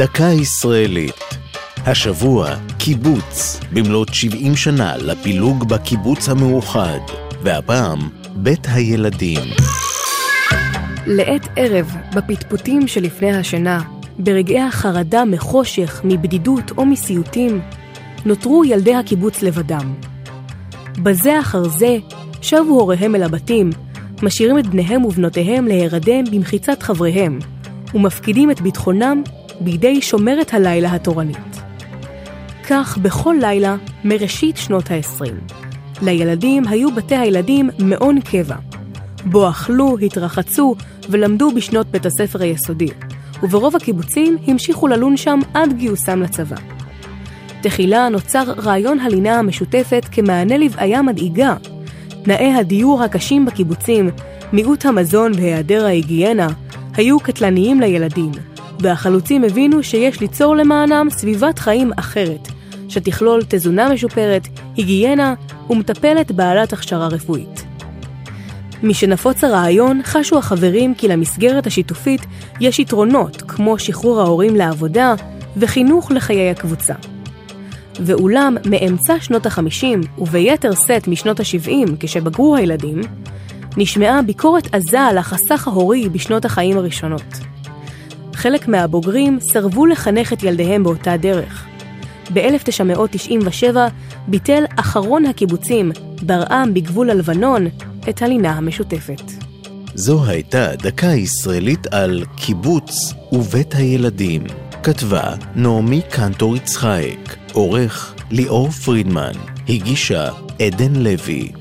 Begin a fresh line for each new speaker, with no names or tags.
דקה ישראלית. השבוע, קיבוץ, במלאת 70 שנה לפילוג בקיבוץ המאוחד, והפעם, בית הילדים.
לעת ערב, בפטפוטים שלפני השינה, ברגעי החרדה מחושך, מבדידות או מסיוטים, נותרו ילדי הקיבוץ לבדם. בזה אחר זה, שבו הוריהם אל הבתים, משאירים את בניהם ובנותיהם להירדם במחיצת חבריהם, ומפקידים את ביטחונם בידי שומרת הלילה התורנית. כך בכל לילה מראשית שנות ה-20. לילדים היו בתי הילדים מעון קבע, בו אכלו, התרחצו ולמדו בשנות בית הספר היסודי, וברוב הקיבוצים המשיכו ללון שם עד גיוסם לצבא. תחילה נוצר רעיון הלינה המשותפת כמענה לבעיה מדאיגה. תנאי הדיור הקשים בקיבוצים, מיעוט המזון והיעדר ההיגיינה, היו קטלניים לילדים, והחלוצים הבינו שיש ליצור למענם סביבת חיים אחרת, שתכלול תזונה משופרת, היגיינה ומטפלת בעלת הכשרה רפואית. משנפוץ הרעיון, חשו החברים כי למסגרת השיתופית יש יתרונות כמו שחרור ההורים לעבודה וחינוך לחיי הקבוצה. ואולם, מאמצע שנות ה-50 וביתר שאת משנות ה-70 כשבגרו הילדים, נשמעה ביקורת עזה על החסך ההורי בשנות החיים הראשונות. חלק מהבוגרים סרבו לחנך את ילדיהם באותה דרך. ב-1997 ביטל אחרון הקיבוצים, ברעם בגבול הלבנון, את הלינה המשותפת.
זו הייתה דקה ישראלית על קיבוץ ובית הילדים. כתבה נעמי קנטור יצחייק, עורך ליאור פרידמן, הגישה עדן לוי.